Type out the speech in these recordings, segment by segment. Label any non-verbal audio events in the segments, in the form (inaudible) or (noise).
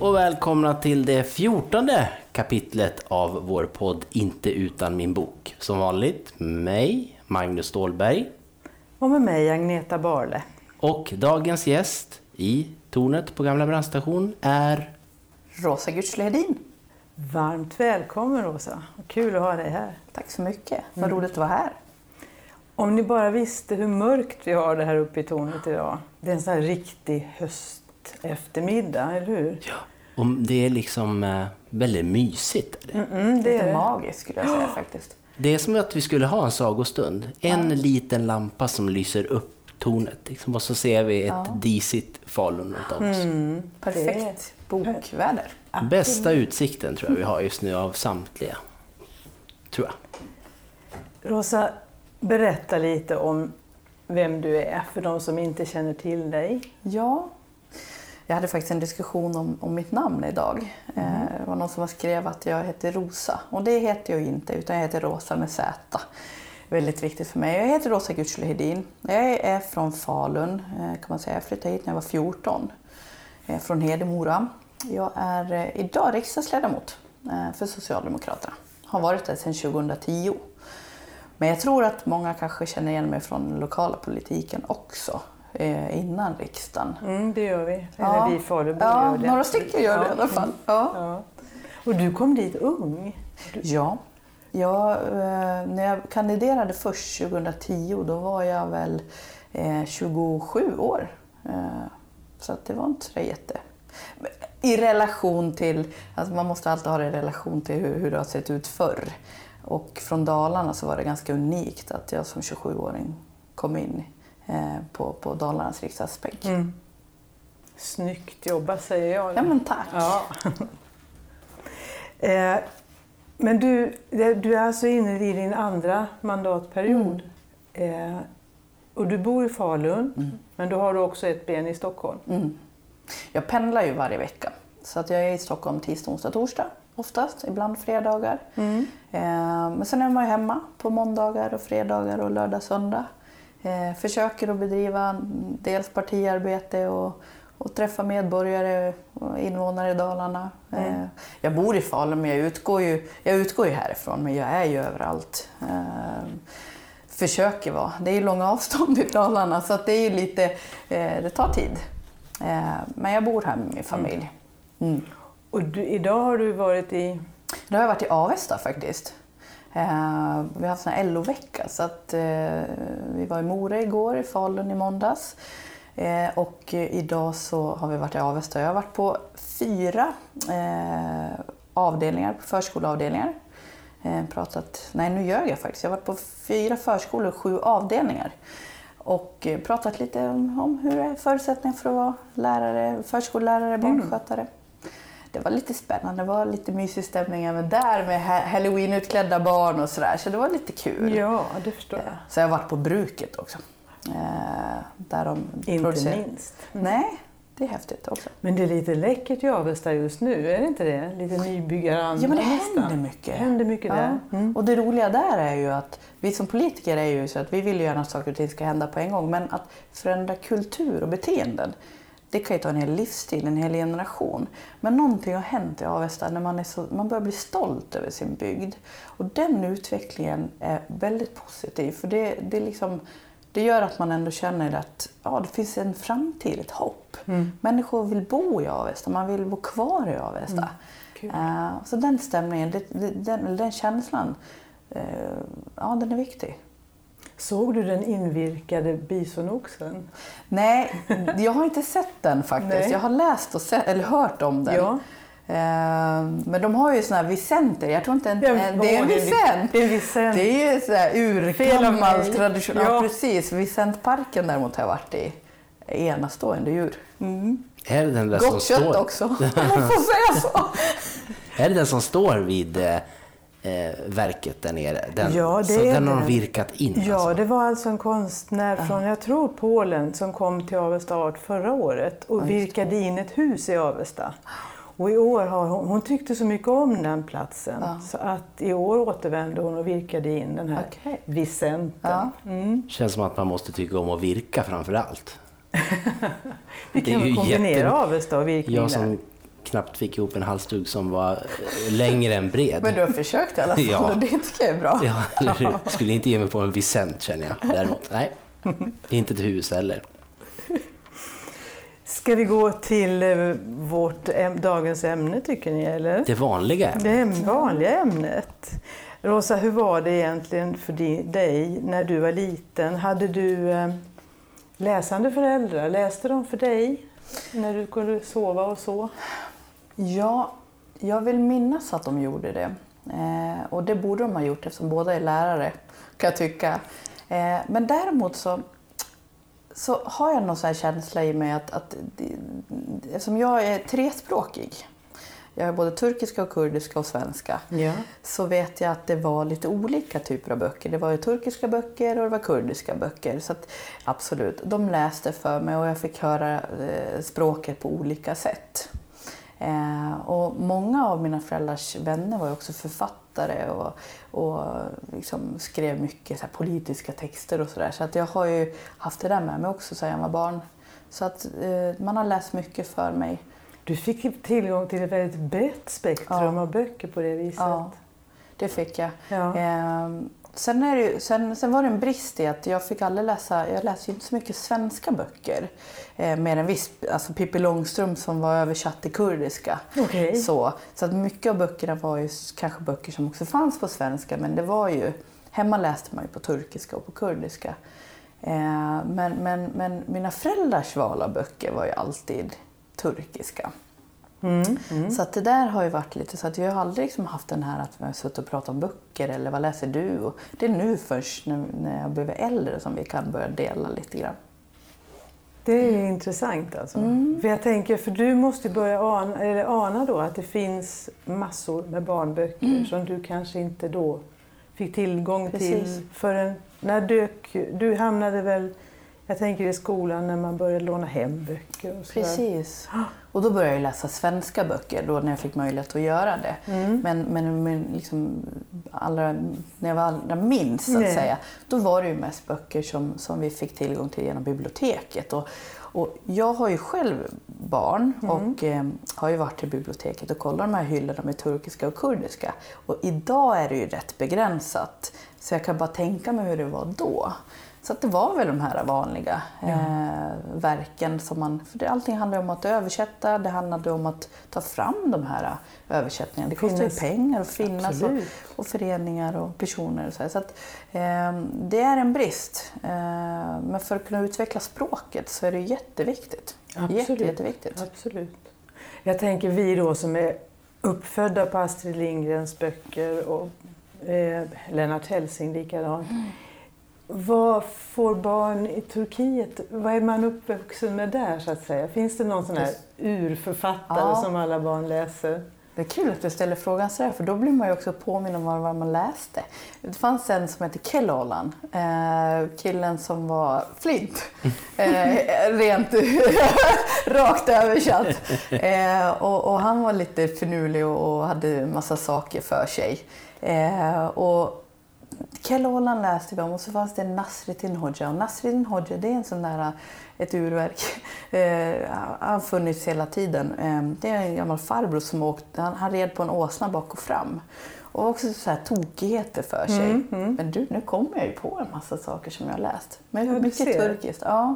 Och välkomna till det fjortonde kapitlet av vår podd Inte utan min bok. Som vanligt mig, Magnus Stålberg. Och med mig Agneta Barle. Och dagens gäst i tornet på Gamla brandstation är Rosa Gützle Hedin. Varmt välkommen Rosa. Kul att ha dig här. Tack så mycket. Vad roligt att vara här. Om ni bara visste hur mörkt vi har det här uppe i tornet idag. Det är en sån här riktig hösteftermiddag, eller hur? Ja. Och det är liksom eh, väldigt mysigt. Är det? Mm, det Lite är det. magiskt skulle jag säga faktiskt. det är som att vi skulle ha en sagostund. En liten lampa som lyser upp tornet. Liksom, och så ser vi ett disigt Falun runt om oss. Mm. Perfekt bokväder. Bästa utsikten tror jag vi har just nu av samtliga. Tror jag. Rosa, berätta lite om vem du är för de som inte känner till dig. Ja, jag hade faktiskt en diskussion om, om mitt namn idag. Eh, det var någon som skrev att jag heter Rosa och det heter jag inte utan jag heter Rosa med Z. Väldigt viktigt för mig. Jag heter Rosa Gützle Hedin. Jag är från Falun eh, kan man säga. Jag flyttade hit när jag var 14. Jag är från Hedemora. Jag är eh, idag riksdagsledamot eh, för Socialdemokraterna. Har varit det sedan 2010. Men jag tror att många kanske känner igen mig från den lokala politiken också. Eh, innan riksdagen. Mm, det gör vi. Eller Ja. vi Falubor Ja, gör det. några stycken gör det i alla fall. Ja. Ja. Och du kom dit ung. Ja. Jag, eh, när jag kandiderade först 2010 då var jag väl eh, 27 år. Eh, så att det var inte så jätte... I relation till, alltså man måste alltid ha det i relation till hur, hur det har sett ut förr. Och från Dalarna så var det ganska unikt att jag som 27-åring kom in på, på Dalarnas riksdagsbänk. Mm. Snyggt jobbat säger jag. Ja men tack. Ja. (laughs) eh, men du, du är alltså inne i din andra mandatperiod. Eh, och du bor i Falun, men då har du också ett ben i Stockholm. Mm. Jag pendlar ju varje vecka. Så att jag är i Stockholm tisdag, onsdag, torsdag oftast. Ibland fredagar. Mm. Eh, men sen är man hemma på måndagar och fredagar och lördag, söndag. Eh, försöker att bedriva dels partiarbete och, och träffa medborgare och invånare i Dalarna. Eh, jag bor i Falun men jag utgår, ju, jag utgår ju härifrån men jag är ju överallt. Eh, försöker vara. Det är ju långa avstånd i Dalarna så att det är lite, eh, det tar tid. Eh, men jag bor här med min familj. Mm. Och du, idag har du varit i... Då har jag varit i Avesta faktiskt. Eh, vi har haft en LO-vecka så att eh, vi var i Mora igår, i Falun i måndags. Eh, och eh, idag så har vi varit i Avesta. Jag har varit på fyra eh, avdelningar, förskoleavdelningar. Eh, pratat, nej nu ljög jag faktiskt. Jag har varit på fyra förskolor och sju avdelningar. Och pratat lite om, hur är förutsättningarna för att vara lärare, förskollärare, barnskötare. Det var lite spännande, det var lite mysig stämning även där med ha- halloween-utklädda barn och sådär. Så det var lite kul. Ja, det förstår jag. Så jag har varit på bruket också. Eh, där de Inte producerar. minst. Nej, det är häftigt också. Men det är lite läckert i Avesta just nu, är det inte det? Lite nybyggaranda Ja, men det händer mycket. Det händer mycket där. Mm. Och det roliga där är ju att vi som politiker är ju så att vi vill ju gärna att saker och ting ska hända på en gång. Men att förändra kultur och beteenden, det kan ju ta en hel livsstil, en hel generation. Men någonting har hänt i Avesta när man, är så, man börjar bli stolt över sin bygd. Och den utvecklingen är väldigt positiv. För det, det, liksom, det gör att man ändå känner att ja, det finns en framtid, ett hopp. Människor vill bo i Avesta, man vill bo kvar i Avesta. Kul. Eh, så den stämningen, det, det, den, den känslan, eh, ja den är viktig. Såg du den invirkade bisonoxen? Nej, jag har inte sett den faktiskt. Nej. Jag har läst och sett, eller hört om den. Ja. Eh, men de har ju såna här Vicenter. Jag tror inte en, Ja, en, det är en åh, Vicent. Det är en Vicent. Det är ju så här urgammal tradition. Ja. Ja. precis. Vicentparken däremot har jag varit i. Enastående djur. Är det den där som Gott kött står, också, (laughs) om man får säga så. Är det den som står vid eh, verket där nere? Den, Ja, det så den har de det. virkat in Ja, alltså. det var alltså en konstnär från, jag tror Polen, som kom till Avesta Art förra året och virkade in ett hus i Avesta. Och i år har hon, hon tyckte så mycket om den platsen Ja. så att i år återvände hon och virkade in den här Okej. Vicenten. Ja. Mm. Känns som att man måste tycka om att virka framför allt. (laughs) Vi Det är kan ju väl kombinera jätte- Avesta och virkning Jag som knappt fick ihop en halsduk som var eh, längre än bred. Men du har försökt i alla fall (laughs) Ja. och det tycker jag är bra. Ja, hur? Skulle inte ge mig på en Vicent känner jag däremot. Nej, inte ett hus heller. Ska vi gå till eh, vårt dagens ämne tycker ni? Eller? Det vanliga. Det äm- vanliga ämnet. Rosa, hur var det egentligen för di- dig när du var liten? Hade du eh, läsande föräldrar? Läste de för dig när du kunde sova och så? Ja, jag vill minnas att de gjorde det. Eh, och det borde de ha gjort eftersom båda är lärare, kan jag tycka. Eh, men däremot så, så har jag någon sån känsla i mig att, att eftersom jag är trespråkig, jag är både turkiska och kurdiska och svenska, Ja. så vet jag att det var lite olika typer av böcker. Det var turkiska böcker och det var kurdiska böcker. Så att, absolut, de läste för mig och jag fick höra eh, språket på olika sätt. Eh, och många av mina föräldrars vänner var också författare och, och liksom skrev mycket så politiska texter och sådär. Så att jag har ju haft det där med mig också sedan jag var barn. Så att eh, man har läst mycket för mig. Du fick tillgång till ett väldigt brett spektrum Ja. av böcker på det viset. Ja, det fick jag. Ja. Ehm, sen, är det ju, sen, sen var det en brist i att jag fick aldrig läsa, jag läste ju inte så mycket svenska böcker. Eh, mer än viss, alltså Pippi Långstrump som var översatt till kurdiska. Okej. Så, så att mycket av böckerna var ju kanske böcker som också fanns på svenska men det var ju, hemma läste man ju på turkiska och på kurdiska. Eh, men, men, men mina föräldrars val av böcker var ju alltid turkiska. Mm. Mm. Så att det där har ju varit lite så att jag har aldrig liksom haft den här att vi har suttit och pratat om böcker eller vad läser du? Och det är nu först när, när jag blivit äldre som vi kan börja dela lite grann. Det är intressant alltså. För jag tänker, för du måste börja ana, eller ana då att det finns massor med barnböcker som du kanske inte då fick tillgång till Precis. förrän, när dök, du hamnade väl, jag tänker i skolan när man började låna hem böcker och. Precis. Och då började jag läsa svenska böcker då när jag fick möjlighet att göra det. Men, men, men liksom allra, när jag var allra minst så att Nej. säga, då var det ju mest böcker som, som vi fick tillgång till genom biblioteket. Och, och jag har ju själv barn och eh, har ju varit till biblioteket och kollat de här hyllorna med turkiska och kurdiska. Och idag är det ju rätt begränsat. Så jag kan bara tänka mig hur det var då. Så att det var väl de här vanliga eh, verken som man... För det, allting handlar ju om att översätta, det handlade om att ta fram de här översättningarna. Det kostar ju pengar att finnas och, och föreningar och personer och så. Så att, eh, det är en brist. Eh, men för att kunna utveckla språket så är det jätteviktigt. Absolut. Jätte, jätteviktigt. Absolut. Jag tänker vi då som är uppfödda på Astrid Lindgrens böcker och eh, Lennart Hellsing likadant. Vad får barn i Turkiet, vad är man uppvuxen med där så att säga? Finns det någon sån här urförfattare Ja. som alla barn läser? Det är kul att du ställer frågan sådär, för då blir man ju också påminn om vad man läste. Det fanns en som hette Keloğlan, eh, killen som var flint. (laughs) Eh, rent (laughs) rakt översatt. Eh, och, och han var lite finurlig och, och hade massa saker för sig. Eh, och Keloğlan läste vi om och så fanns det Nasreddin Hoxha. Och Nasreddin Hoxha det är en sån där, ett urverk. (laughs) Eh, han har funnits hela tiden. Eh, det är en gammal farbror som åkte, han, han red på en åsna bak och fram. Och också så här tokigheter för sig. Men du, nu kommer jag ju på en massa saker som jag har läst. Men Ja, mycket turkiskt. Ja.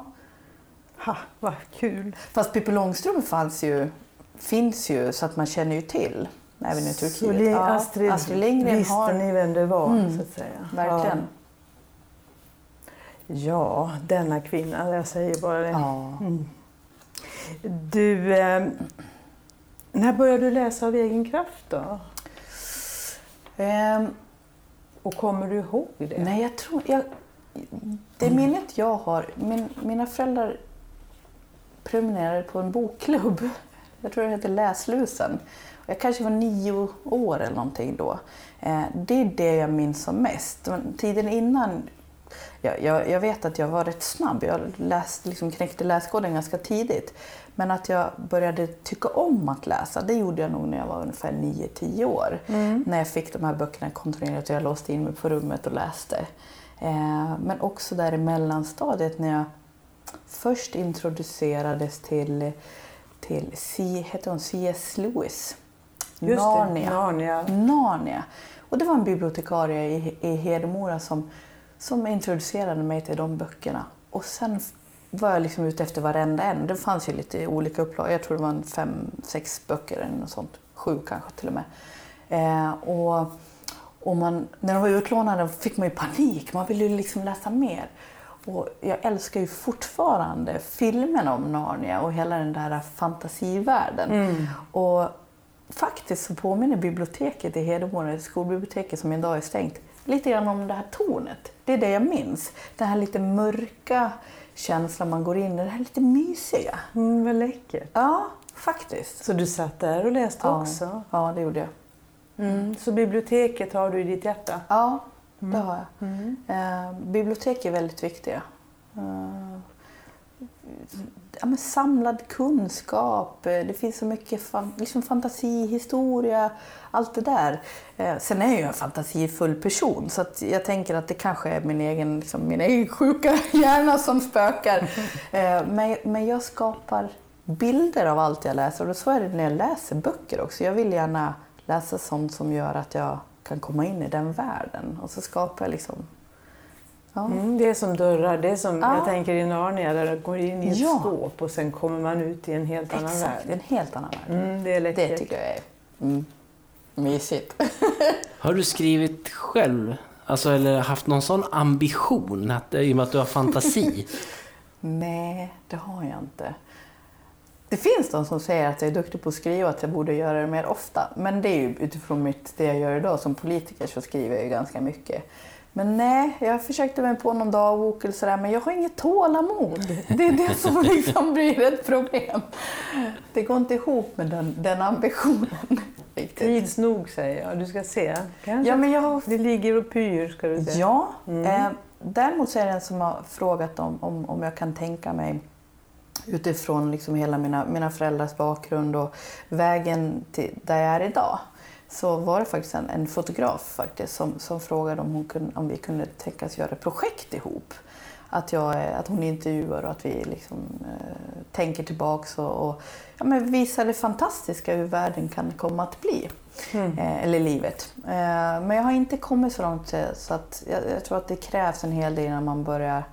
Ha, vad kul! Fast Pippi Långstrump fanns ju, finns ju så att man känner ju till. Även i Turkiet. Så Li- Ja, Astrid, Astrid Lindgren visste har... ni vem det var Mm, så att säga? Verkligen. Ja. ja, denna kvinna, jag säger bara det. Ja. Du, eh, när började du läsa av egen kraft då? Ehm, Och kommer du ihåg det? Nej, jag tror... Jag, det minnet jag har... Min, mina föräldrar prenumererade på en bokklubb. Jag tror det hette Läslusen. Jag kanske var nio år eller någonting då. Eh, det är det jag minns som mest. Men Tiden innan... Jag, jag, jag vet att jag var rätt snabb. Jag läste, liksom knäckte läskoden ganska tidigt. Men att jag började tycka om att läsa, det gjorde jag nog när jag var ungefär 9-10 år. När jag fick de här böckerna kontinuerligt och jag låste in mig på rummet och läste. Eh, men också där i mellanstadiet när jag först introducerades till, till C, heter hon C.S. Lewis. Just Narnia. det, Narnia. Narnia. Och det var en bibliotekarie i, i Hedemora som, som introducerade mig till de böckerna. Och sen var jag liksom ute efter varenda en. Det fanns ju lite olika upplagor. Jag tror det var en fem, sex böcker eller något sånt. Sju kanske till och med. Eh, och, och man, när de var utlånade fick man ju panik. Man ville ju liksom läsa mer. Och jag älskar ju fortfarande filmerna om Narnia och hela den där fantasivärlden. Och faktiskt så påminner biblioteket i Hedemora, skolbiblioteket som idag är stängt, lite grann om det här tornet. Det är det jag minns. Den här lite mörka känslan man går in i, det här lite mysiga. Mm, vad läckert. Ja, faktiskt. Så du satt där och läste Ja, också? ja det gjorde jag. Mm. Så biblioteket har du i ditt hjärta? Ja, det har jag. Eh, bibliotek är väldigt viktiga. Eh, ja, men samlad kunskap, eh, det finns så mycket fan, liksom fantasi, historia, allt det där. Eh, sen är jag ju en fantasifull person så jag tänker att det kanske är min egen, liksom, min egen sjuka (laughs) hjärna som spökar. (laughs) Eh, men, men jag skapar bilder av allt jag läser och så är det när jag läser böcker också. Jag vill gärna läsa sånt som gör att jag kan komma in i den världen och så skapar jag liksom Ja. Mm, det är som dörrar. Det är som, Ja. jag tänker i Narnia där du går in i ett Ja. skåp och sen kommer man ut i en helt annan Exakt, värld. en helt annan värld. Mm, det är läckert. Det tycker jag är mm, mysigt. (laughs) Har du skrivit själv? Alltså, eller haft någon sån ambition, att, i och med att du har fantasi? (laughs) Nej, det har jag inte. Det finns de som säger att jag är duktig på att skriva och att jag borde göra det mer ofta. Men det är ju utifrån mitt, det jag gör idag som politiker så skriver jag ju ganska mycket. Men nej, jag försökte mig på någon dagbok eller sådär men jag har inget tålamod. Det är det (laughs) som liksom blir ett problem. Det går inte ihop med den, den ambitionen. Riktigt. Tids nog säger jag. Du ska se. Kanske. Ja, men jag har Det ligger och pyr ska du se. Ja, eh, däremot så är det en som har frågat om, om, om jag kan tänka mig utifrån liksom hela mina, mina föräldrars bakgrund och vägen till där jag är idag. Så var det faktiskt en, en fotograf faktiskt som, som frågade om, hon kunde, om vi kunde tänkas göra ett projekt ihop. Att, jag, att hon intervjuar och att vi liksom, eh, tänker tillbaks och, och ja, men visar det fantastiska hur världen kan komma att bli. Eh, eller livet. Eh, men jag har inte kommit så långt eh, så att jag, jag tror att det krävs en hel del innan man börjar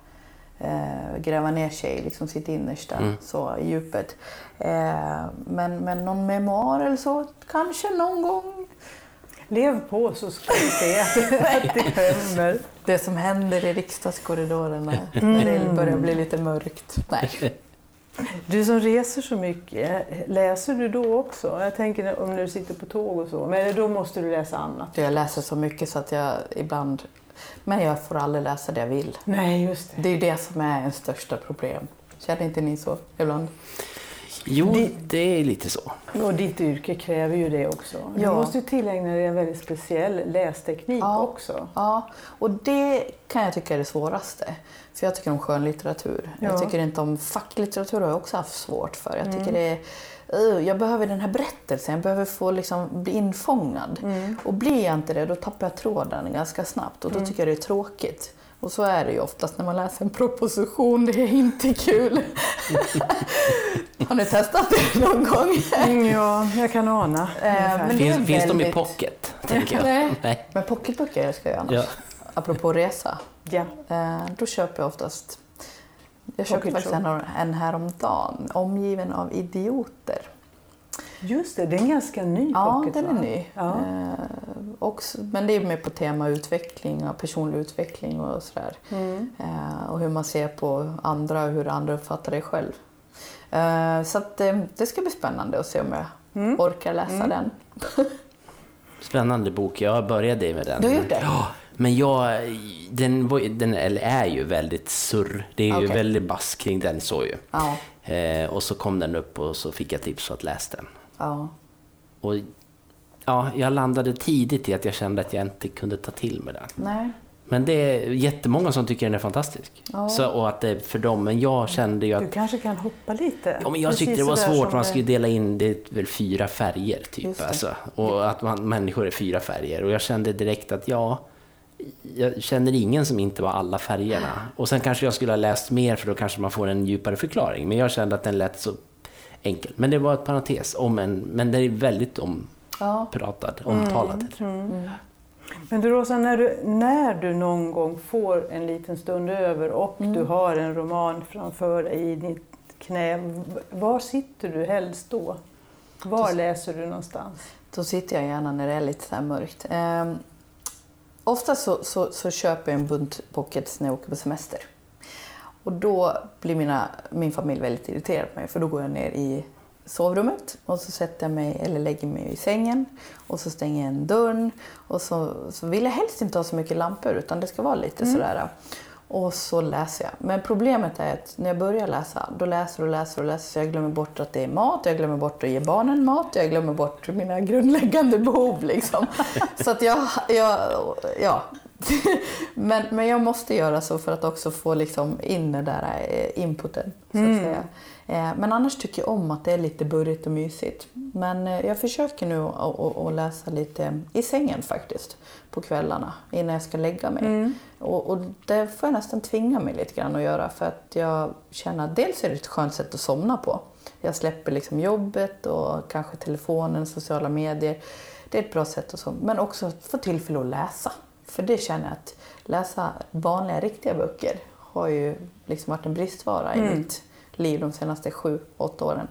eh, gräva ner sig i liksom sitt innersta, så i djupet. Eh, men, men någon memoar eller så, kanske någon gång. Lev på så ska du se att det, (laughs) att det som händer i riksdagskorridorerna när det börjar bli lite mörkt. Nej. Du som reser så mycket, läser du då också? Jag tänker om du sitter på tåg och så, men då måste du läsa annat. Jag läser så mycket så att jag ibland... Men jag får aldrig läsa det jag vill. Nej, just det. Det är det som är en största problem. Känner inte ni så ibland? Jo, det är lite så. Och ditt yrke kräver ju det också. Du Ja. måste ju tillägna dig en väldigt speciell lästeknik Ja. också. Ja, och det kan jag tycka är det svåraste. För jag tycker om skönlitteratur. Ja. Jag tycker inte om facklitteratur har jag också haft svårt för. Jag tycker det är, "Ugh, jag behöver den här berättelsen, jag behöver få liksom bli infångad. Och blir jag inte det, då tappar jag tråden ganska snabbt och då tycker jag det är tråkigt. Och så är det ju oftast när man läser en proposition, det är inte kul. (laughs) har ni testat det någon gång? Mm, ja, jag kan ana. Eh, men det är Finns, finns de i väldigt- pocket? Tänker jag. Nej. Nej. Men pocketböcker älskar jag annars. Ja. Apropå resa. Ja. Eh, då köper jag oftast... Jag köpte faktiskt en, en häromdagen, omgiven av idioter. Just det, det är en ganska ny Ja, pocket, den är va? ny. Ja. Eh, också, men det är mer på tema utveckling och personlig utveckling och sådär. Mm. Eh, och hur man ser på andra och hur andra uppfattar dig själv. Eh, så att, eh, det ska bli spännande att se om jag Mm. orkar läsa den. (laughs) Spännande bok. Jag började med den. Du har gjort det? Ja, men jag, den, var, ju- den är ju väldigt surr. Det är ju Okej. väldigt bass kring den så ju. Ja. Eh, och så kom den upp och så fick jag tips att läsa den. Ja. Och ja, jag landade tidigt i att jag kände att jag inte kunde ta till mig den. Nej. Men det är jättemånga som tycker den är fantastisk. Ja. Så, och att det är för dem. Men jag kände ju Du att kanske kan hoppa lite? Ja, men jag Precis tyckte det var svårt, man skulle dela in det väl fyra färger typ. Alltså. Och att man, människor är fyra färger. Och jag kände direkt att ja, jag känner ingen som inte var alla färgerna. Och sen kanske jag skulle ha läst mer för då kanske man får en djupare förklaring. Men jag kände att den lät så enkel. Men det var ett parentes, om en, men det är väldigt ompratad, ja. omtalad. Mm, mm. Men du Rosa, när du, när du någon gång får en liten stund över och mm. du har en roman framför dig i ditt knä, var sitter du helst då? Var då, läser du någonstans? Då sitter jag gärna när det är lite så mörkt. Eh, ofta så, så, så, köper jag en bunt pockets när jag åker på semester. Och då blir mina, min familj väldigt irriterad på mig för då går jag ner i sovrummet och så sätter jag mig, eller lägger mig i sängen och så stänger jag en dörren och så, så vill jag helst inte ha så mycket lampor utan det ska vara lite mm. sådär. Och så läser jag. Men problemet är att när jag börjar läsa, då läser och läser och läser så jag glömmer bort att det är mat, jag glömmer bort att ge barnen mat, jag glömmer bort mina grundläggande behov. Liksom. så att jag, jag ja. (laughs) men, men jag måste göra så för att också få liksom in den där eh, inputen. Så att mm. säga. Eh, men annars tycker jag om att det är lite burrigt och mysigt. Men eh, jag försöker nu att läsa lite i sängen faktiskt på kvällarna innan jag ska lägga mig. Mm. Och, och, det får jag nästan tvinga mig lite grann att göra för att jag känner att dels är det ett skönt sätt att somna på. Jag släpper liksom jobbet och kanske telefonen, sociala medier. Det är ett bra sätt att somna. Men också att få tillfälle att läsa. För det känner jag att läsa vanliga, riktiga böcker har ju liksom varit en bristvara mm. i mitt liv de senaste sju, åtta åren.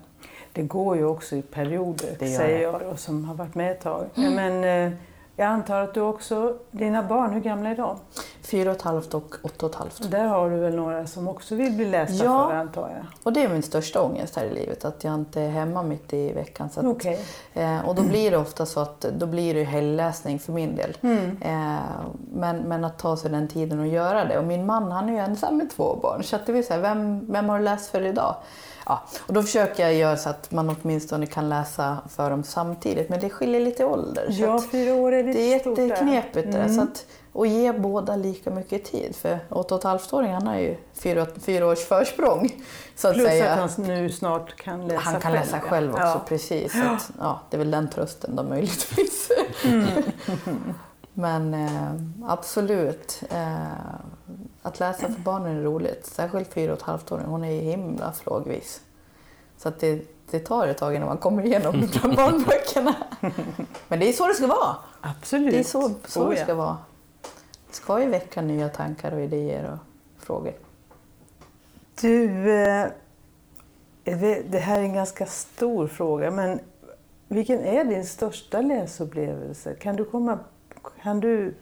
Det går ju också i perioder, säger jag då, som har varit med ett tag. Mm. Men, eh, jag antar att du också, dina barn, hur gamla är de? Fyra och ett halvt och åtta och ett halvt. Där har du väl några som också vill bli lästa ja, för antar jag? och det är min största ångest här i livet, att jag inte är hemma mitt i veckan. Så att, okay. eh, och då blir det ofta så att då blir det helgläsning för min del. Mm. Eh, men, men att ta sig den tiden och göra det. Och min man han är ju ensam med två barn, så att det vill säga, vem, vem har du läst för idag? Ja, och då försöker jag göra så att man åtminstone kan läsa för dem samtidigt. Men det skiljer lite i ålder. Ja, fyra år är lite Det är jätteknepigt mm. där. Så att, och ge båda lika mycket tid. För 8,5-åringen han har ju fyra, fyra års försprång. Så att Plus att han nu snart kan läsa själv. Han kan själv, läsa själv också, ja. precis. Så att, ja, det är väl den trösten då möjligtvis. Mm. (laughs) Men eh, absolut. Eh, att läsa för barnen är roligt. Särskilt fyra och ett halvt år. Hon är himla frågvis. Så att det, det tar ett tag innan man kommer igenom (laughs) de barnböckerna. Men det är så det ska vara. Absolut. Det är så, så oh, det ska vara. Det ska ju väcka nya tankar och idéer och frågor. Du, eh, det här är en ganska stor fråga, men vilken är din största läsupplevelse? Kan du komma, kan du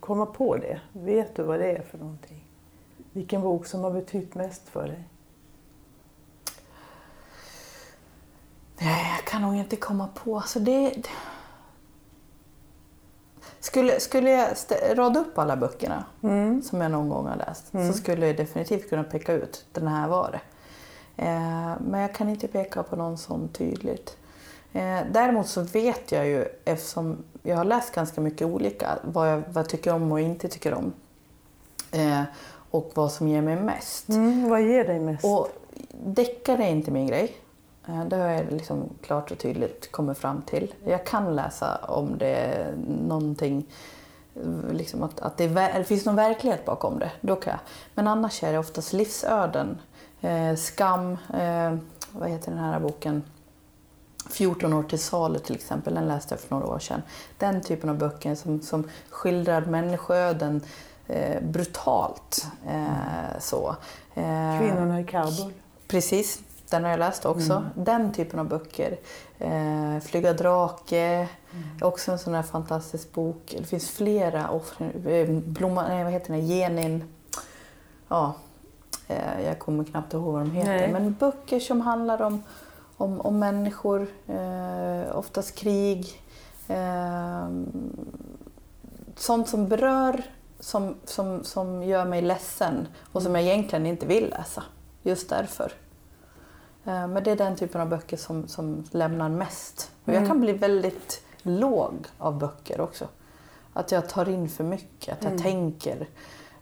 komma på det? Vet du vad det är för någonting? Vilken bok som har betytt mest för dig? Nej, jag kan nog inte komma på. Alltså det... Skulle, skulle jag rada upp alla böckerna mm. som jag någon gång har läst mm. så skulle jag definitivt kunna peka ut den här var det. Eh, men jag kan inte peka på någon sån tydligt. Eh, däremot så vet jag ju, eftersom jag har läst ganska mycket olika, vad jag, vad jag tycker om och inte tycker om. Eh, och vad som ger mig mest. Mm, vad ger dig mest? Och deckare är inte min grej. Eh, det har jag liksom klart och tydligt kommit fram till. Jag kan läsa om det är någonting, liksom att, att det, är, det finns någon verklighet bakom det. Då kan jag. Men annars är det oftast livsöden. Eh, skam, eh, vad heter den här boken? 14 år till salu till exempel, den läste jag för några år sedan. Den typen av böcker som, som skildrar människoöden eh, brutalt. Eh, så. Eh, Kvinnorna i Kabul. Precis, den har jag läst också. Mm. Den typen av böcker. Eh, Flyga drake, mm. också en sån där fantastisk bok. Det finns flera. Eh, Blomma, nej, vad heter den? Genin. Ja, eh, jag kommer knappt ihåg vad de heter. Nej. Men böcker som handlar om, om, om människor, eh, oftast krig. Eh, sånt som berör, som, som, som gör mig ledsen och som jag egentligen inte vill läsa. Just därför. Eh, men det är den typen av böcker som, som lämnar mest. Och jag mm. kan bli väldigt låg av böcker också. Att jag tar in för mycket, att jag mm. tänker.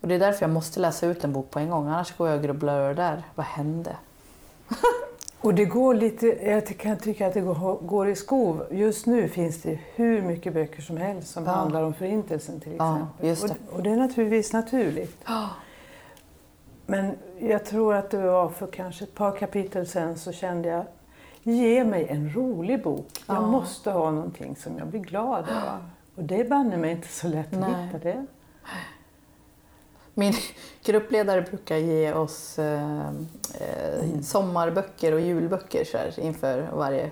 Och det är därför jag måste läsa ut en bok på en gång, annars går jag och grubblar över det där. Vad hände? (laughs) och det går lite, jag kan tycka att det går, går, i skov. Just nu finns det hur mycket böcker som helst som ja. handlar om Förintelsen till exempel. Ja, och, och, det är naturligtvis naturligt. Men jag tror att det var för kanske ett par kapitel sen så kände jag Ge mig en rolig bok. Jag Ja. måste ha någonting som jag blir glad av. Och det är banne mig inte så lätt att Nej. hitta det. Min (laughs) gruppledare brukar ge oss eh, eh, sommarböcker och julböcker så här, inför varje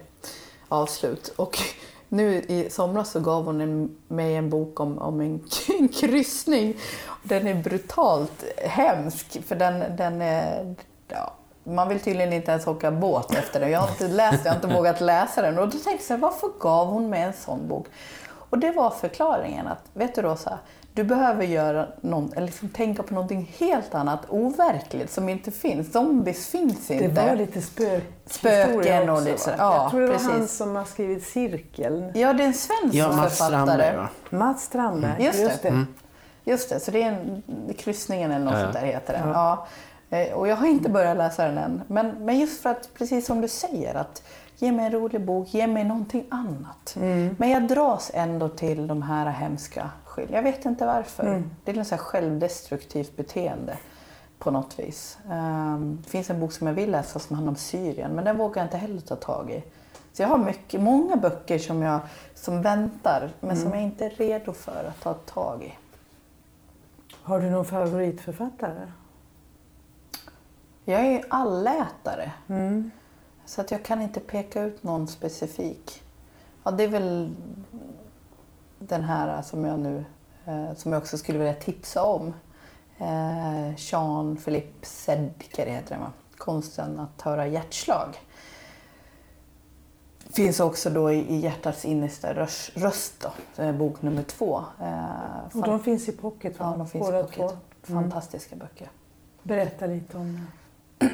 avslut. Och (laughs) nu i somras så gav hon en, mig en bok om, om en, (laughs) en kryssning. Den är brutalt hemsk för den, den är... Ja, man vill tydligen inte ens åka båt efter den. Jag har inte läst jag har inte vågat läsa den. Och då tänkte jag varför gav hon mig en sån bok? Och det var förklaringen att, vet du Rosa, du behöver göra någon, eller liksom tänka på någonting helt annat, overkligt, som inte finns. Zombies finns inte. Det var lite spök Spöken och lite så- va? ja, Jag tror det var precis. han som har skrivit Cirkeln. Ja, det är en svensk Ja, Mats författare. Strandberg va? Mats Strandberg. Just det. Just det, så det är en, kryssningen eller något Ja, ja. sånt där heter den. Ja. Eh, Och jag har inte börjat läsa den än. Men, men just för att, precis som du säger, att ge mig en rolig bok, ge mig någonting annat. Men jag dras ändå till de här hemska skil. Jag vet inte varför. Det är ett så självdestruktivt beteende på något vis. Ehm, det finns en bok som jag vill läsa som handlar om Syrien, men den vågar jag inte heller ta tag i. Så jag har mycket, många böcker som, jag, som väntar, men som jag inte är redo för att ta tag i. Har du någon favoritförfattare? Jag är allätare. Så att jag kan inte peka ut någon specifik. Ja, det är väl den här som jag nu eh, som jag också skulle vilja tipsa om. Eh, Jean-Philippe Sedker heter den va? Konsten att höra hjärtslag. Finns också då i, i Hjärtats innersta röst, röst då, bok nummer två. Eh, Och de finns i pocket va? ja, de finns i Båda pocket. två. Mm. Fantastiska böcker. Berätta lite om det.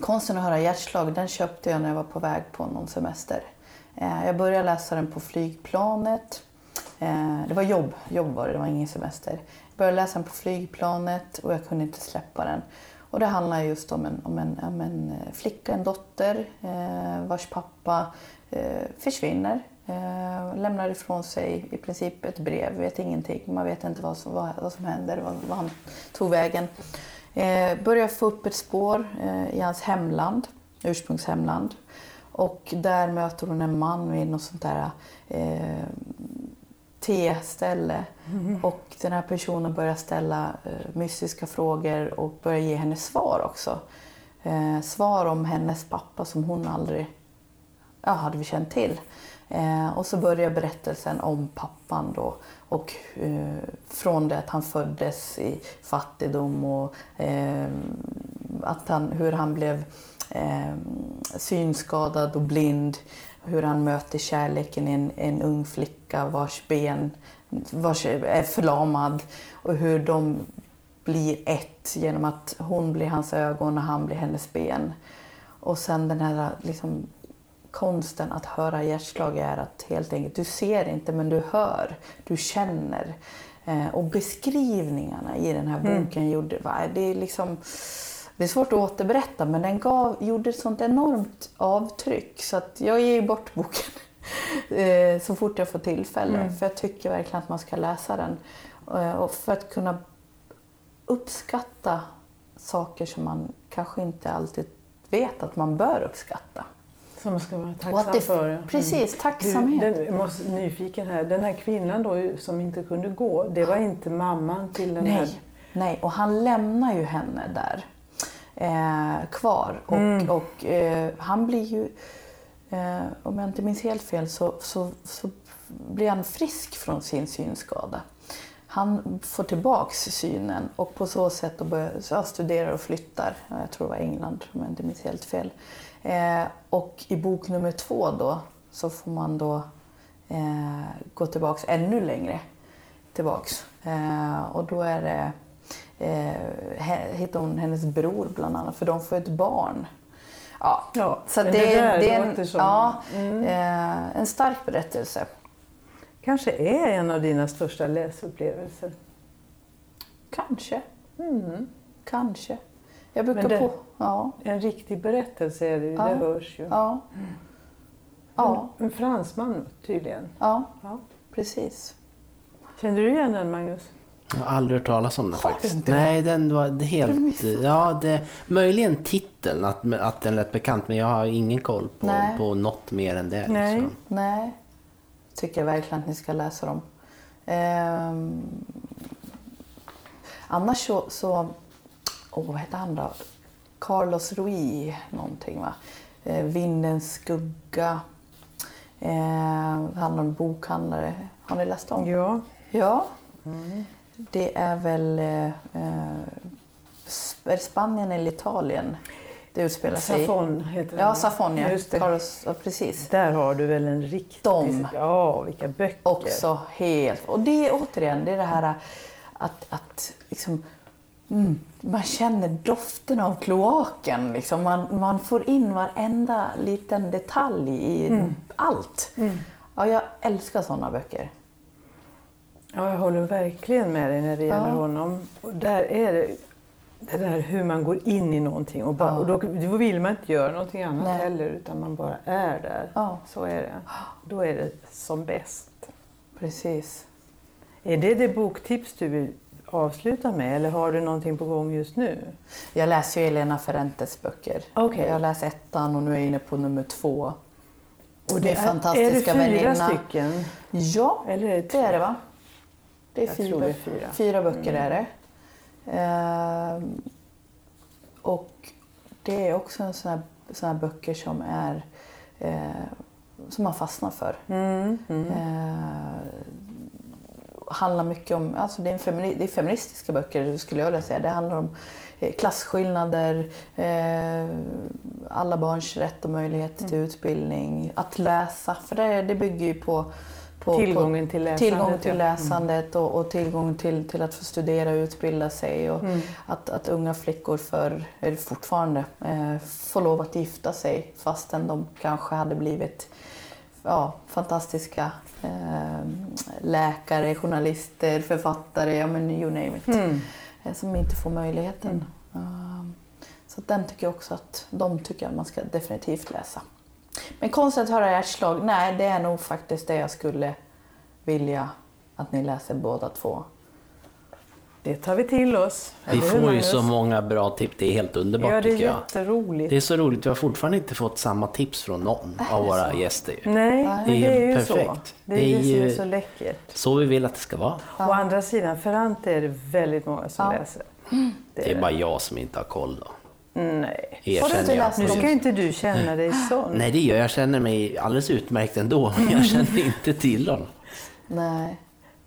Konsten att höra hjärtslag, den köpte jag när jag var på väg på någon semester. Eh, jag började läsa den på flygplanet. Eh, det var jobb, jobb var det, det var ingen semester. Jag började läsa den på flygplanet och jag kunde inte släppa den. Och det handlar just om en, om en, om en eh, flicka, en dotter, vars pappa försvinner. Lämnar ifrån sig i princip ett brev, vet ingenting. Man vet inte vad som, vad, vad som händer, vad, vad han tog vägen. Eh, börjar få upp ett spår eh, i hans hemland, ursprungshemland. Och där möter hon en man vid något sånt där eh, teställe. Och den här personen börjar ställa eh, mystiska frågor och börjar ge henne svar också. Eh, svar om hennes pappa som hon aldrig ja, hade vi känt till. Eh, och så börjar berättelsen om pappan då. Och eh, från det att han föddes i fattigdom och eh, att han, hur han blev eh, synskadad och blind. Hur han möter kärleken i en, en ung flicka vars ben vars är förlamad. Och hur de blir ett genom att hon blir hans ögon och han blir hennes ben. Och sen den här liksom, konsten att höra hjärtslag är att helt enkelt, du ser inte men du hör, du känner. Eh, och beskrivningarna i den här boken gjorde, va, det är liksom, det är svårt att återberätta men den gav, gjorde ett sånt enormt avtryck så att jag ger bort boken (laughs) eh, så fort jag får tillfälle. För jag tycker verkligen att man ska läsa den. Eh, och för att kunna uppskatta saker som man kanske inte alltid vet att man bör uppskatta. Som man ska vara tacksam det, för. ja. Precis, tacksamhet. Du, den, måste, nyfiken här. Den här kvinnan då som inte kunde gå, det var inte mamman till den här... Nej, nej, och han lämnar ju henne där eh, kvar. Och, Mm. och eh, han blir ju, eh, om jag inte minns helt fel, så, så, så blir han frisk från sin synskada. Han får tillbaks synen och på så sätt då börjar, jag studerar och flyttar. Jag tror det var England om jag inte minns helt fel. Eh, och i bok nummer två då så får man då eh, gå tillbaks ännu längre tillbaks. Eh, och då är det, eh, hittar hon hennes bror bland annat, för de får ett barn. Ja, Ja, så det, det där det är en, ja, Mm. eh, en stark berättelse. Kanske är en av dina största läsupplevelser. Kanske, Mm. kanske. Jag brukar det- på... Ja, En riktig berättelse är det ju, Ja. det hörs ju. ja. Ja, En fransman tydligen. ja, Ja. precis. Känner du igen den Magnus? Jag har aldrig hört talas om den faktiskt. inte? Nej, den var helt... Ja, det, möjligen titeln, att, att den lät bekant, men jag har ingen koll på, Nej. på något mer än det. Nej. Liksom. Nej, tycker jag verkligen att ni ska läsa dem. Ehm, annars så, så åh, vad heter han då? Carlos Rui någonting va? Eh, Vindens skugga. Eh, han är en bokhandlare. Har ni läst om? Ja. Ja. Det är väl eh, eh, Spanien eller Italien det utspelar sig? Safon heter den. Ja, Safon ja. Just det. Carlos, ja, precis. Där har du väl en riktig... De. Ja, vilka böcker. Också helt... Och det är återigen, det är det här att, att liksom, mm, man känner doften av kloaken. Liksom. Man, man får in varenda liten detalj i allt. Ja, jag älskar sådana böcker. Ja, jag håller verkligen med dig när det gäller Ja. honom. Och där är det, det där hur man går in i någonting och, bara, Ja. och då, då vill man inte göra någonting annat Nej. heller utan man bara är där. Ja. Så är det. Då är det som bäst. Precis. Är det det boktips du vill avsluta med eller har du någonting på gång just nu? Jag läser ju Elena Ferrentes böcker. Okej. Jag läst ettan och nu är jag inne på nummer två. Och det är fantastiska Är det fyra väninna. stycken? Ja, Eller är det det är det va? Det är Jag fyra, det är fyra. fyra böcker är det. Ehm, och det är också en sån här, sån här böcker som är eh, som man fastnar för. Mm, mm. Eh, handlar mycket om, alltså det är, femini, det är feministiska böcker skulle jag vilja säga. Det handlar om eh, klasskillnader, eh, alla barns rätt och möjlighet till Mm. utbildning, att läsa. För det, det bygger ju på, på Tillgången till läsandet, tillgång till ja. läsandet och, och tillgång till, till att få studera och utbilda sig. Och Mm. att, att unga flickor för, eller fortfarande eh, får lov att gifta sig fastän de kanske hade blivit ja, fantastiska eh, läkare, journalister, författare, ja men you name it. Mm. Eh, som inte får möjligheten. Eh, så att den tycker jag också att de tycker jag man ska definitivt läsa. Men konsten att höra hjärtslag, nej det är nog faktiskt det jag skulle vilja att ni läser båda två. Det tar vi till oss. Vi får ju så många bra tips. Det är helt underbart Ja, det är tycker jag. jätteroligt. Det är så roligt. Vi har fortfarande inte fått samma tips från någon av våra gäster. ju. Nej, Det är det är ju så. perfekt. Det är Det är det som är ju- så läckert. Så vi vill att det ska vara. Å andra sidan, Ferrante är det väldigt många som Ja. läser. Det är bara jag som inte har koll då. Nej. Erkänner jag. läst Nu dem? ska inte du känna dig sån. Nej, det gör jag. Jag känner mig alldeles utmärkt ändå. men (laughs) Jag känner inte till honom. Nej.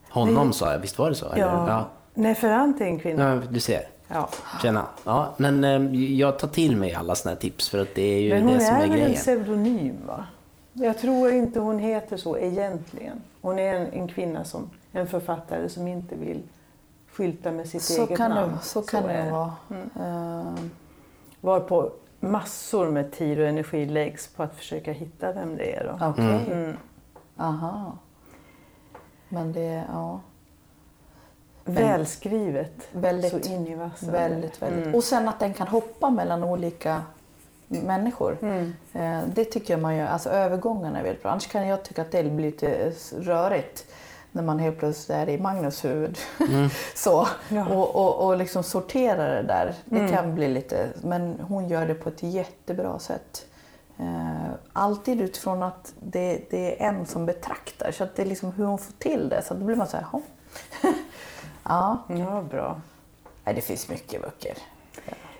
Honom sa jag, visst var det så? Ja. Ja. Nej, Ferrante är en kvinna. ja. Du ser. Ja. Tjena. Ja, men eh, jag tar till mig alla såna här tips för att det är ju Men hon det som är är väl en grejen. pseudonym, va? Jag tror inte hon heter så egentligen. Hon är en, en kvinna, som, en författare som inte vill skylta med sitt Så eget kan, namn. det, så kan är det vara. Eh, Varpå massor med tid och energi läggs på att försöka hitta vem det är. Okej. Mm. Aha. Men det, ja. Välskrivet. Väldigt, så in i vassen. Väldigt, väldigt. Mm. Och sen att den kan hoppa mellan olika människor. Mm. Eh, Det tycker jag man gör, alltså övergångarna är väldigt bra. Annars kan jag tycka att det blir lite rörigt när man helt plötsligt är i Magnus huvud. (laughs) Så. Ja. Och, och, och liksom sortera det där. Det Mm. kan bli lite, men hon gör det på ett jättebra sätt. Eh, alltid utifrån att det, det är en som betraktar. Så att det är liksom hur hon får till det. Så då blir man så här, (laughs) ja. Ja, bra. Nej, det finns mycket böcker.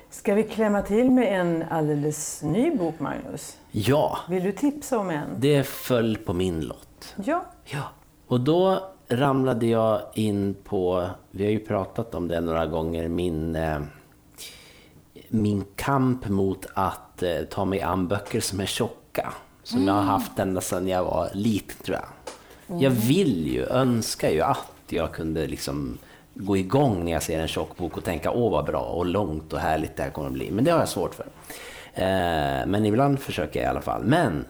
Ska vi klämma till med en alldeles ny bok, Magnus? Ja, Vill du tipsa om en? det föll på min lott. Ja. Ja, och då ramlade jag in på, vi har ju pratat om det några gånger, min, eh, min kamp mot att eh, ta mig an böcker som är tjocka. Som jag har haft ända sedan jag var liten tror jag. Jag vill ju, önskar ju att jag kunde liksom gå igång när jag ser en tjock bok och tänka åh vad bra och långt och härligt det här kommer att bli. Men det har jag svårt för. Eh, men ibland försöker jag i alla fall. Men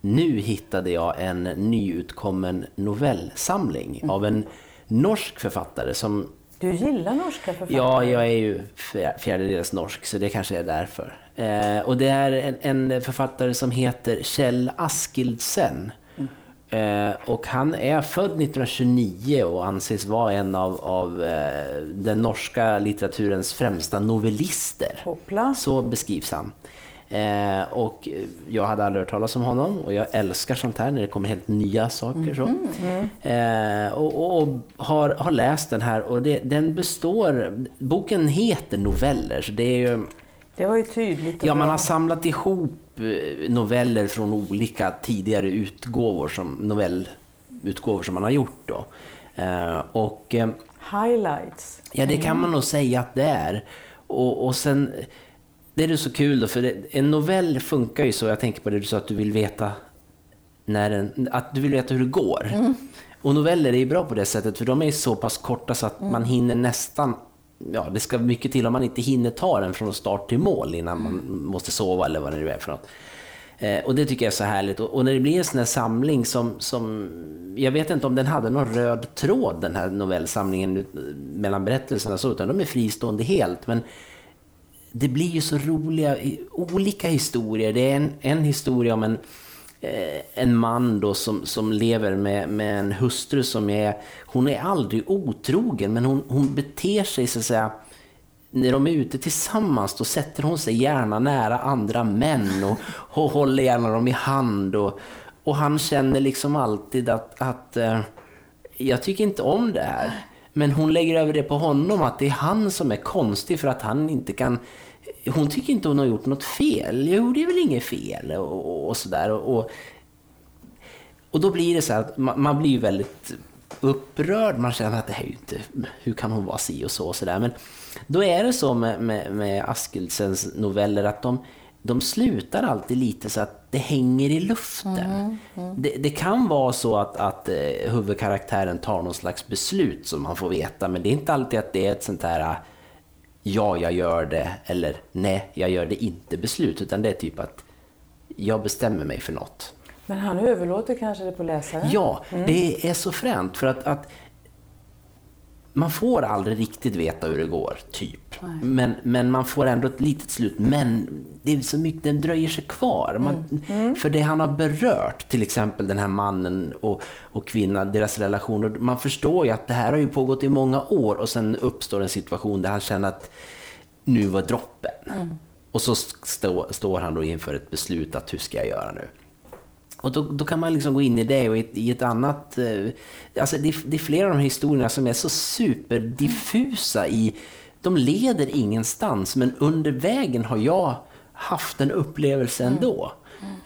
nu hittade jag en nyutkommen novellsamling av en norsk författare som Du gillar norska författare? Ja, jag är ju fjär- fjärdedels norsk, så det kanske är därför. Eh, och det är en, en författare som heter Kjell Askildsen. Eh, och han är född 1929 och anses vara en av, av eh, den norska litteraturens främsta novellister. Hoppla. Så beskrivs han. Eh, och jag hade aldrig hört talas om honom och jag älskar sånt här när det kommer helt nya saker. Så. Eh, och, och, och har, har läst den här och det, den består, boken heter noveller så det är ju Det var ju tydligt. Ja, man har samlat ihop eh, noveller från olika tidigare utgåvor, som novellutgåvor som man har gjort då. Eh, Och eh, Highlights. ja, det kan man nog säga att det är. Och, och sen, det är så kul då, för det, en novell funkar ju så, jag tänker på det du sa, att du vill veta när den, att du vill veta hur det går. Och noveller är ju bra på det sättet, för de är så pass korta så att man hinner nästan Ja, det ska mycket till om man inte hinner ta den från start till mål innan man måste sova eller vad det nu är för något. Eh, och det tycker jag är så härligt. Och, och när det blir en sån här samling som, som... Jag vet inte om den hade någon röd tråd, den här novellsamlingen, mellan berättelserna så, utan de är fristående helt. Men det blir ju så roliga, olika historier. Det är en, en historia om en, eh, en man då som, som lever med, med en hustru som är, hon är aldrig otrogen, men hon, hon beter sig så att säga, när de är ute tillsammans då sätter hon sig gärna nära andra män och, och håller gärna dem i hand. Och, och han känner liksom alltid att, att eh, jag tycker inte om det här. Men hon lägger över det på honom, att det är han som är konstig för att han inte kan... Hon tycker inte hon har gjort något fel. Jo, det är väl inget fel och, och, och sådär. Och, och, och då blir det så här att man, man blir väldigt upprörd. Man känner att det här är ju inte, hur kan hon vara si och så och sådär. Men då är det så med, med, med Askeldsens noveller att de, de slutar alltid lite så att det hänger i luften. Det, det kan vara så att, att eh, huvudkaraktären tar någon slags beslut som man får veta, men det är inte alltid att det är ett sånt här ja, jag gör det, eller nej, jag gör det inte beslut, utan det är typ att jag bestämmer mig för något. Men han överlåter kanske det på läsaren? Ja, det är så fränt för att, att man får aldrig riktigt veta hur det går, typ. Men, men man får ändå ett litet slut. Men det är så mycket, den dröjer sig kvar. Man, För det han har berört, till exempel den här mannen och, och kvinnan, deras relationer. Man förstår ju att det här har ju pågått i många år och sen uppstår en situation där han känner att nu var droppen. Och så stå, står han då inför ett beslut att hur ska jag göra nu? Och då, då kan man liksom gå in i det och i, ett- i ett annat... eh, Alltså det, är- det är flera av de här historierna som är så superdiffusa i... De leder ingenstans, men under vägen har jag haft en upplevelse ändå.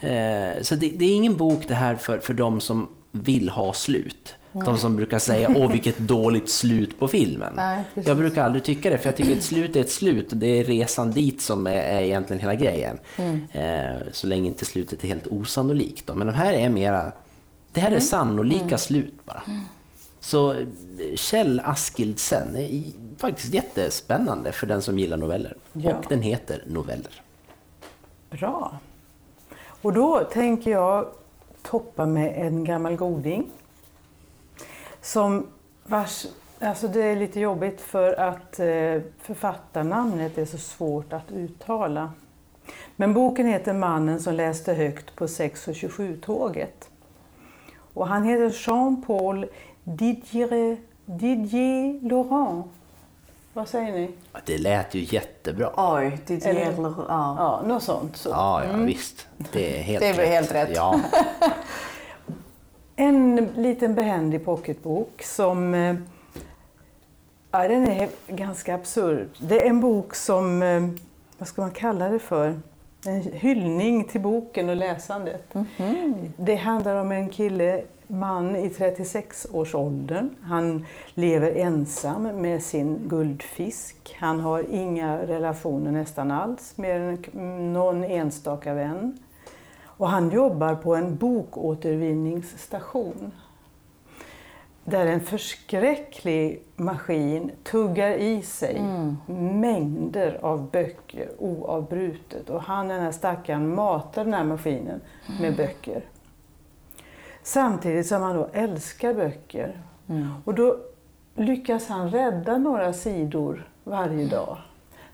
Eh, så det, det är ingen bok det här för, för de som vill ha slut. De som brukar säga åh vilket dåligt slut på filmen. Nej, jag brukar aldrig tycka det, för jag tycker ett slut är ett slut. Det är resan dit som är, är egentligen hela grejen. Eh, så länge inte slutet är helt osannolikt. Då. Men de här är mera, det här är sannolika slut bara. Så eh, Kjell Askildsen är faktiskt jättespännande för den som gillar noveller. Ja. Och den heter Noveller. Bra. Och då tänker jag toppa med en gammal goding. Som vars, alltså det är lite jobbigt för att eh, författarnamnet är så svårt att uttala. Men boken heter Mannen som läste högt på 6.27-tåget. Och han heter Jean-Paul Didier, Didier Laurent. Vad säger ni? Det lät ju jättebra. Oj, det Eller- gäller... Ja. Ja, något sånt. Så. Ja, ja visst. Det är helt Det är väl rätt. helt rätt. Ja. (laughs) En liten behändig pocketbok som... eh, Ja, den är ganska absurd. Det är en bok som, eh, vad ska man kalla det för? En hyllning till boken och läsandet. Det handlar om en kille, man i 36-årsåldern. Han lever ensam med sin guldfisk. Han har inga relationer nästan alls, mer än någon enstaka vän. Och han jobbar på en bokåtervinningsstation. Där en förskräcklig maskin tuggar i sig mängder av böcker oavbrutet. Och han, den här stackaren, matar den här maskinen med böcker. Samtidigt som han då älskar böcker. Och då lyckas han rädda några sidor varje dag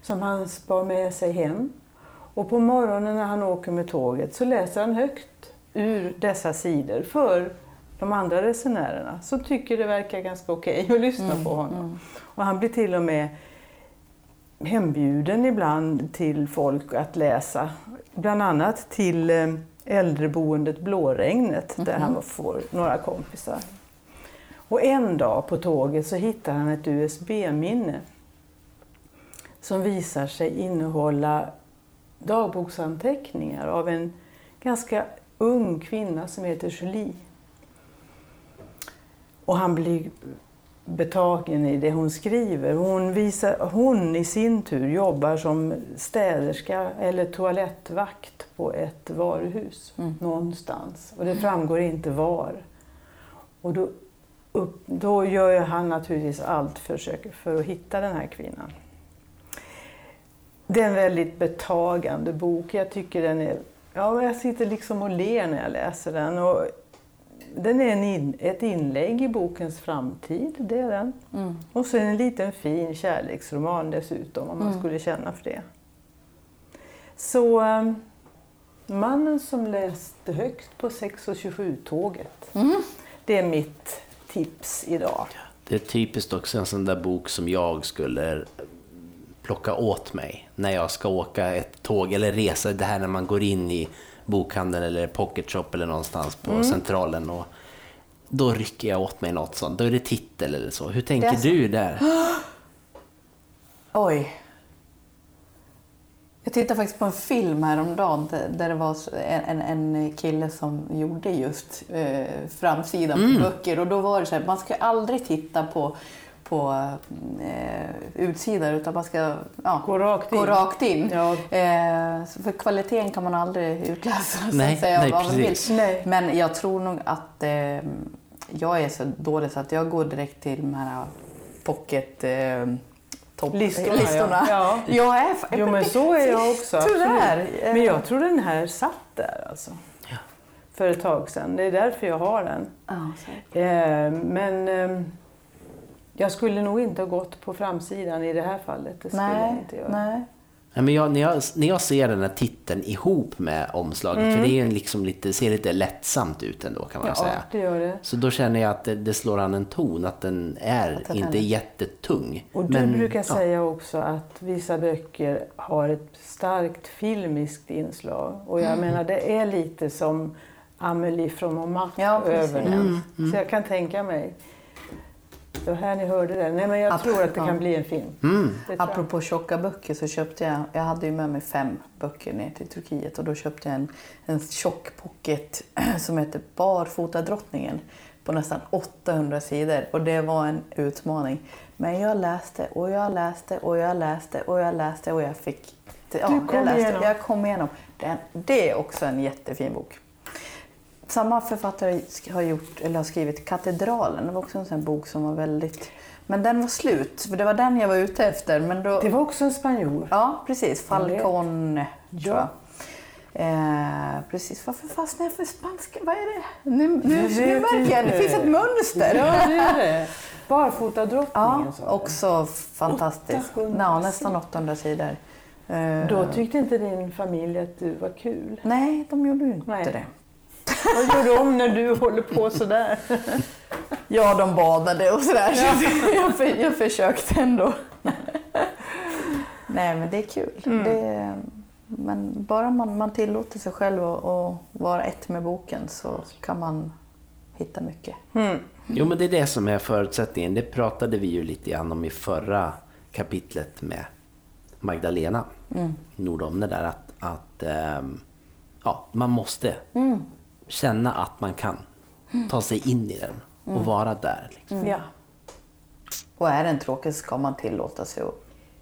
som han spar med sig hem. Och på morgonen när han åker med tåget så läser han högt ur dessa sidor för de andra resenärerna som tycker det verkar ganska okej att lyssna Mm, på honom. Och han blir till och med hembjuden ibland till folk att läsa. Bland annat till eh, äldreboendet Blåregnet där han får några kompisar. Och en dag på tåget så hittar han ett USB-minne som visar sig innehålla dagboksanteckningar av en ganska ung kvinna som heter Julie. Och han blir betagen i det hon skriver. Hon, visar, hon i sin tur jobbar som städerska eller toalettvakt på ett varuhus någonstans. Och det framgår inte var. Och då, upp, då gör han naturligtvis allt försöker för att hitta den här kvinnan. Det är en väldigt betagande bok. Jag tycker den är... Ja, jag sitter liksom och ler när jag läser den. Och den är en in, ett inlägg i bokens framtid, det är den. Mm. Och så en liten fin kärleksroman dessutom, om man skulle känna för det. Så eh, Mannen som läste högt på 6.27-tåget. Det är mitt tips idag. Det är typiskt också en sån där bok som jag skulle plocka åt mig när jag ska åka ett tåg eller resa. Det här när man går in i bokhandeln eller pocket shop eller någonstans på Centralen. Och då rycker jag åt mig något sånt. Då är det titel eller så. Hur tänker så. du där? (gasps) Oj. Jag tittade faktiskt på en film häromdagen där- det var en, en, en kille som gjorde just eh, framsidan Mm. på böcker. Och då var det så här, man ska aldrig titta på, på eh, utsidan utan man ska ja, Gå rakt in. Gå rakt in. Ja. Eh, så för kvaliteten kan man aldrig utläsa. så Nej, att säga, nej, vad man vill. precis. Nej. Men jag tror nog att eh, jag är så dålig så att jag går direkt till de här pocket eh, Listorna, listorna. ja. Ja. Jag är, Jo, men så är jag också. (laughs) Tyvärr. absolut. Men jag tror den här satt där alltså. För ett tag sedan. Det är därför jag har den. Ja, så. Eh, men eh, jag skulle nog inte ha gått på framsidan i det här fallet. Det skulle jag Nej, inte göra. nej. Nej, men jag, när, jag, när jag ser den här titeln ihop med omslaget, för det är liksom lite, ser lite lättsamt ut ändå kan man Ja, säga. det gör det. Så då känner jag att det, det slår an en ton, att den är den inte är- jättetung. Och du Men, brukar ja. säga också att vissa böcker har ett starkt filmiskt inslag. Och jag menar, det är lite som Amelie från Montmartre Ja, precis. över den. Så jag kan tänka mig. Var här ni hörde det. Nej, men jag Ap- tror att det kan bli en film. Mm. Apropå tjocka böcker så köpte jag, jag hade ju med mig fem böcker ner till Turkiet och då köpte jag en, en tjock pocket (clears throat) som heter Barfotadrottningen på nästan 800 sidor och det var en utmaning. Men jag läste och jag läste och jag läste och jag läste och jag fick... Ja, Du kom jag, läste, igenom. jag kom igenom. Det är också en jättefin bok. Samma författare har, gjort, eller har skrivit Katedralen. Det var också en sån bok som var väldigt... Men den var slut, för det var den jag var ute efter. Men då, Det var också en spanjor. Ja, precis. Falcon, tror jag. Ja. Eh, precis. Varför fastnade jag för spanska? Vad är det? Nu, nu, nu märker jag, det finns ett mönster. Ja, det är det. Barfotadrottningen Ja, också fantastiskt. 800 Ja, nästan 800 sidor. Eh, Då tyckte inte din familj att du var kul. Nej, de gjorde ju inte Nej. det. Vad gör de när du håller på sådär? Ja, de badade och sådär. Så jag, för, jag försökte ändå. Nej, men det är kul. Mm. Det, men bara man, man tillåter sig själv att, att vara ett med boken så kan man hitta mycket. Mm. Jo, men det är det som är förutsättningen. Det pratade vi ju lite grann om i förra kapitlet med Magdalena Mm. Nordom. Det där att, att ehm, ja, man måste känna att man kan ta sig in i den och vara där. Liksom. Ja, Och är den tråkig så ska man tillåta sig att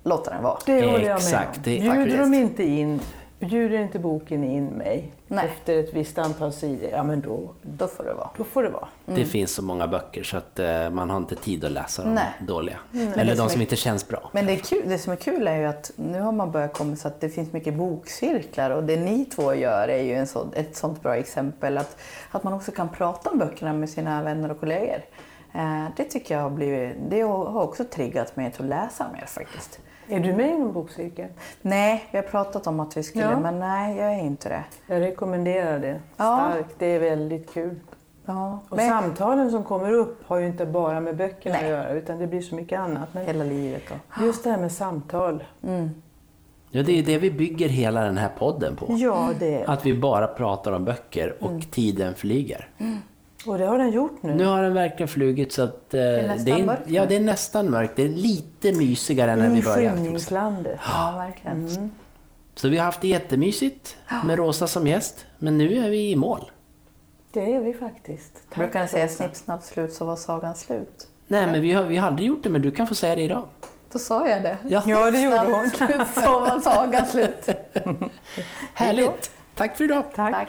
låta den vara. det håller jag med Exakt, det Bjuder de inte in, bjuder inte boken in mig Nej. efter ett visst antal sidor, ja men då, Då får det vara. då får det vara. Det finns så många böcker så att eh, man har inte tid att läsa de Nej. dåliga. det Eller som de är- som inte känns bra. Men det, är kul, det som är kul är ju att nu har man börjat komma så att det finns mycket bokcirklar och det ni två gör är ju en så, ett sånt bra exempel. Att, att man också kan prata om böckerna med sina vänner och kollegor. Eh, det tycker jag har blivit, det har också triggat mig till att läsa mer faktiskt. Är du med i någon bokcirkel? Nej, vi har pratat om att vi skulle, Ja. men nej, jag är inte det. Jag rekommenderar det Ja. starkt. Det är väldigt kul. Ja, Och men samtalen som kommer upp har ju inte bara med böckerna Nej. att göra utan det blir så mycket annat. Men hela livet då. just det här med samtal. Ja, det är det vi bygger hela den här podden på. Ja, det. Att vi bara pratar om böcker och tiden flyger. Och det har den gjort nu. Nu har den verkligen flugit så att... eh, är nästan det är, mörkt. Ja, det är nästan mörkt. Det är lite mysigare än när vi I började. skymningslandet. Ja, verkligen. Så vi har haft det jättemysigt med Rosa som gäst. Men nu är vi i mål. Det är vi faktiskt. Jag brukar säga snipp, snapp, slut så var sagan slut. Nej, men vi har, vi har aldrig gjort det, men du kan få säga det idag. Då sa jag det. Ja, Ja, det gjorde hon. Slut så var sagan slut. (laughs) härligt! Tack för idag! Tack. Tack.